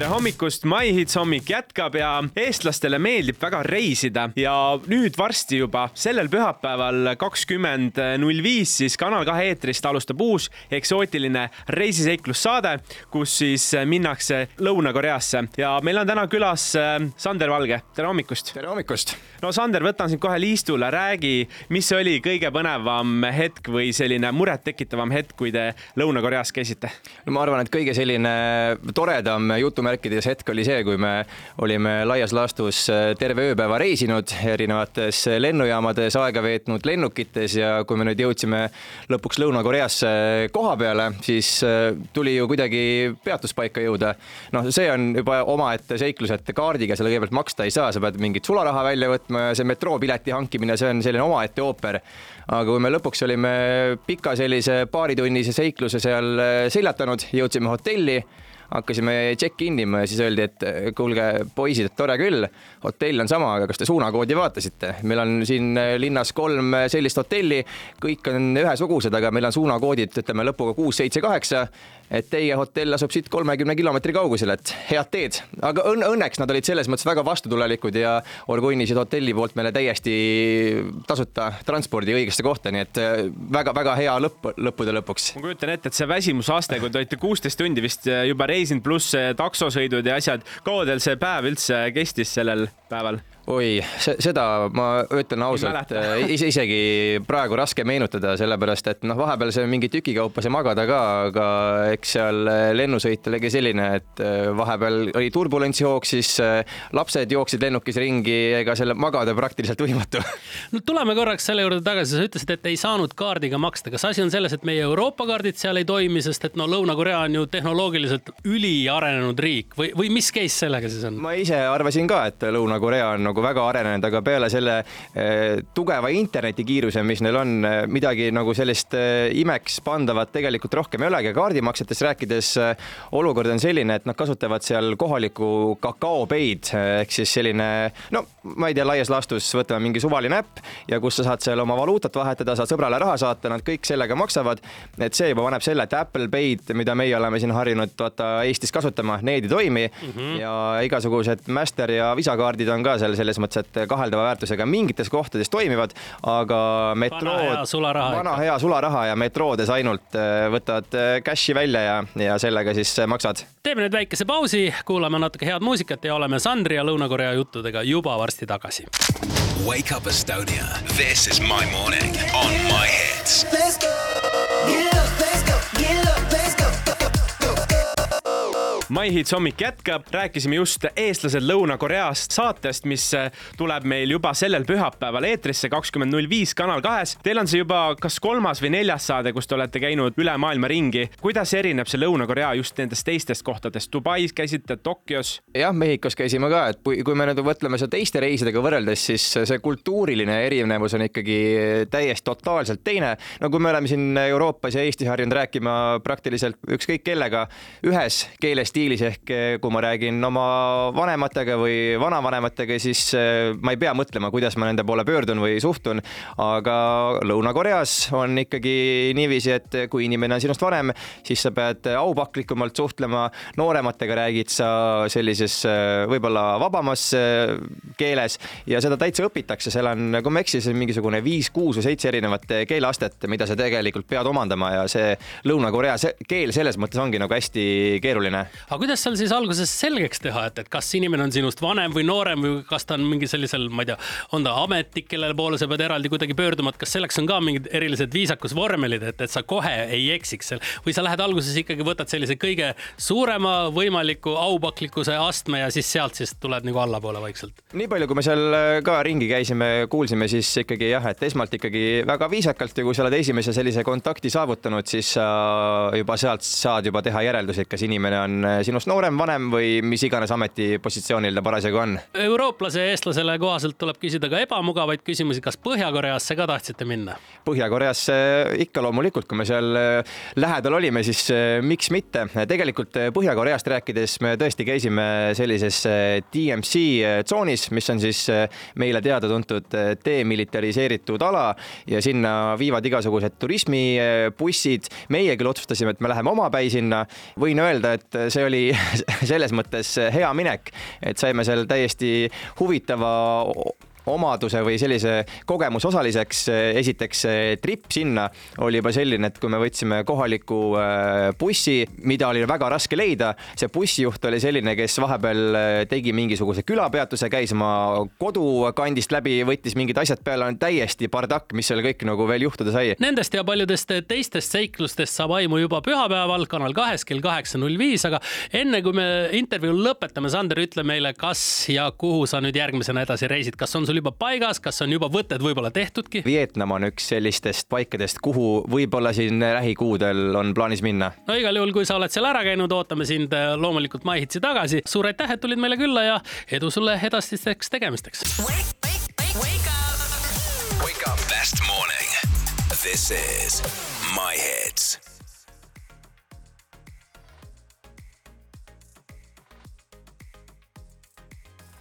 tere hommikust, My Hits hommik jätkab ja eestlastele meeldib väga reisida ja nüüd varsti juba sellel pühapäeval kakskümmend null viis siis Kanal kahe eetrist alustab uus eksootiline reisiseiklussaade, kus siis minnakse Lõuna-Koreasse ja meil on täna külas äh, Sander Valge, tere hommikust. tere hommikust. no Sander, võtan sind kohe liistule, räägi, mis oli kõige põnevam hetk või selline murettekitavam hetk, kui te Lõuna-Koreas käisite? no ma arvan, et kõige selline toredam jutumärkides hetk oli see, kui me olime laias laastus äh, terve ööpäeva reisinud erinevates lennujaamades, aega veetnud lennukites ja kui me nüüd jõudsime lõpuks Lõuna-Koreasse koha peale, siis äh, tuli ju kuidagi peatuspaika jõuda. noh, see on juba omaette seiklus, et kaardiga selle kõigepealt maksta ei saa, sa pead mingit sularaha välja võtma ja see metroopileti hankimine, see on selline omaette ooper. aga kui me lõpuks olime pika sellise paaritunnise seikluse seal äh, seljatanud, jõudsime hotelli hakkasime check-in ima ja siis öeldi, et kuulge, poisid, et tore küll, hotell on sama, aga kas te suunakoodi vaatasite? meil on siin linnas kolm sellist hotelli, kõik on ühesugused, aga meil on suunakoodid, ütleme lõpuga kuus, seitse, kaheksa. et teie hotell asub siit kolmekümne kilomeetri kaugusel, et head teed, aga õn õnneks nad olid selles mõttes väga vastutulelikud ja organiseerisid hotelli poolt meile täiesti tasuta transpordi õigesse kohta, nii et väga-väga hea lõpp lõppude lõpuks. ma kujutan ette, et see väsimusaste, kui te olite kuusteist tundi vist juba reisinud, pluss taksosõidud ja asjad, kaua teil see päev üldse kestis sellel päeval? Oi, seda ma ütlen ausalt, ise isegi praegu raske meenutada, sellepärast et noh, vahepeal see mingi tüki kaupa sai magada ka, aga eks seal lennusõit oligi selline, et äh, vahepeal oli turbulents jooksis, äh, lapsed jooksid lennukis ringi, ega selle magada praktiliselt võimatu. no tuleme korraks selle juurde tagasi, sa ütlesid, et ei saanud kaardiga maksta, kas asi on selles, et meie Euroopa kaardid seal ei toimi, sest et no Lõuna-Korea on ju tehnoloogiliselt üliarenenud riik või, või mis case sellega siis on? ma ise arvasin ka, et Lõuna-Korea on nagu väga arenenud, aga peale selle eh, tugeva internetikiiruse, mis neil on, eh, midagi nagu sellist eh, imeks pandavat tegelikult rohkem ei olegi. kaardimaksetest rääkides olukord on selline, et nad kasutavad seal kohalikku kakaopeid ehk siis selline, no ma ei tea, laias laastus võtame mingi suvaline äpp ja kus sa saad seal oma valuutat vahetada, saad sõbrale raha saata, nad kõik sellega maksavad. et see juba paneb selle, et Apple Pay'd, mida meie oleme siin harjunud vaata Eestis kasutama, need ei toimi mm -hmm. ja igasugused Master ja Visa kaardid on ka seal selles mõttes, et kaheldava väärtusega mingites kohtades toimivad, aga metrood, vana hea sularaha, ja metroodes ainult äh, võtad äh, cash'i välja ja, ja sellega siis äh, maksad. teeme nüüd väikese pausi, kuulame natuke head muusikat ja oleme Sandri ja Lõuna-Korea juttudega juba varsti tagasi. Wake up Estonia, this is my morning on my hits. Let's go, get My Hits hommik jätkab, rääkisime just eestlased Lõuna-Koreast saatest, mis äh, tuleb meil juba sellel pühapäeval eetrisse kakskümmend null viis Kanal kahes. Teil on see juba kas kolmas või neljas saade, kus te olete käinud üle maailma ringi. kuidas erineb see Lõuna-Korea just nendest teistest kohtadest? Dubais käisite, Tokyos? jah, Mehhikos käisime ka, et kui me nüüd mõtleme seda teiste reisidega võrreldes, siis see kultuuriline erinevus on ikkagi täiesti totaalselt teine. no kui me oleme siin Euroopas ja Eestis harjunud rääkima praktiliselt ükskõik kellega ühes keeles stiilis ehk eh, kui ma räägin oma vanematega või vanavanematega, siis eh, ma ei pea mõtlema, kuidas ma nende poole pöördun või suhtun. aga Lõuna-Koreas on ikkagi niiviisi, et kui inimene on sinust vanem, siis sa pead aupaklikumalt suhtlema. noorematega räägid sa sellises eh, võib-olla vabamas keeles ja seda täitsa õpitakse, seal on, kui ma ei eksi, on mingisugune viis, kuus või seitse erinevat keeleastet, mida sa tegelikult pead omandama ja see Lõuna-Korea keel selles mõttes ongi nagu hästi keeruline aga kuidas seal siis alguses selgeks teha, et, et kas inimene on sinust vanem või noorem või kas ta on mingi sellisel, ma ei tea, on ta ametnik, kelle poole sa pead eraldi kuidagi pöörduma, et kas selleks on ka mingid erilised viisakusvormelid, et, et sa kohe ei eksiks seal või sa lähed alguses ikkagi võtad sellise kõige suurema võimaliku aupaklikkuse astme ja siis sealt siis tuled nagu allapoole vaikselt? nii palju, kui me seal äh, ka ringi käisime, kuulsime, siis ikkagi jah, et esmalt ikkagi väga viisakalt ja kui sa oled esimese sellise kontakti saavutanud, siis sa juba sealt saad juba teha järeldusi, et kas inimene on äh, sinust noorem, vanem või mis iganes ametipositsioonil ta parasjagu on. eurooplase ja eestlasele kohaselt tuleb küsida ka ebamugavaid küsimusi, kas Põhja-Koreasse ka tahtsite minna? Põhja-Koreasse ikka loomulikult, kui me seal äh, lähedal olime, siis äh, miks mitte. tegelikult Põhja-Koreast rääkides me tõesti käisime sellises DMC tsoonis, mis on siis meile teada-tuntud demilitariseeritud ala ja sinna viivad igasugused turismibussid. meie küll otsustasime, et me läheme omapäi sinna. võin öelda, et see oli oli selles mõttes hea minek, et saime seal täiesti huvitava omaduse või sellise kogemuse osaliseks. esiteks trip sinna oli juba selline, et kui me võtsime kohaliku äh, bussi, mida oli väga raske leida, see bussijuht oli selline, kes vahepeal tegi mingisuguse külapeatuse, käis oma kodukandist läbi, võttis mingid asjad peale, on täiesti bardakk, mis seal kõik nagu veel juhtuda sai. Nendest ja paljudest teistest seiklustest saab aimu juba pühapäeval Kanal kahes kell kaheksa null viis, aga enne kui me intervjuu lõpetame, Sander, ütle meile, kas ja kuhu sa nüüd järgmisena edasi reisid, kas on sul juba paigas, kas on juba võtted võib-olla tehtudki? Vietnam on üks sellistest paikadest, kuhu võib-olla siin lähikuudel on plaanis minna. no igal juhul, kui sa oled seal ära käinud, ootame sind äh, loomulikult MyHitsi tagasi. suur aitäh, et tulid meile külla ja edu sulle edasisteks tegemisteks. Wake up. Wake up. Best morning. This is My Hits.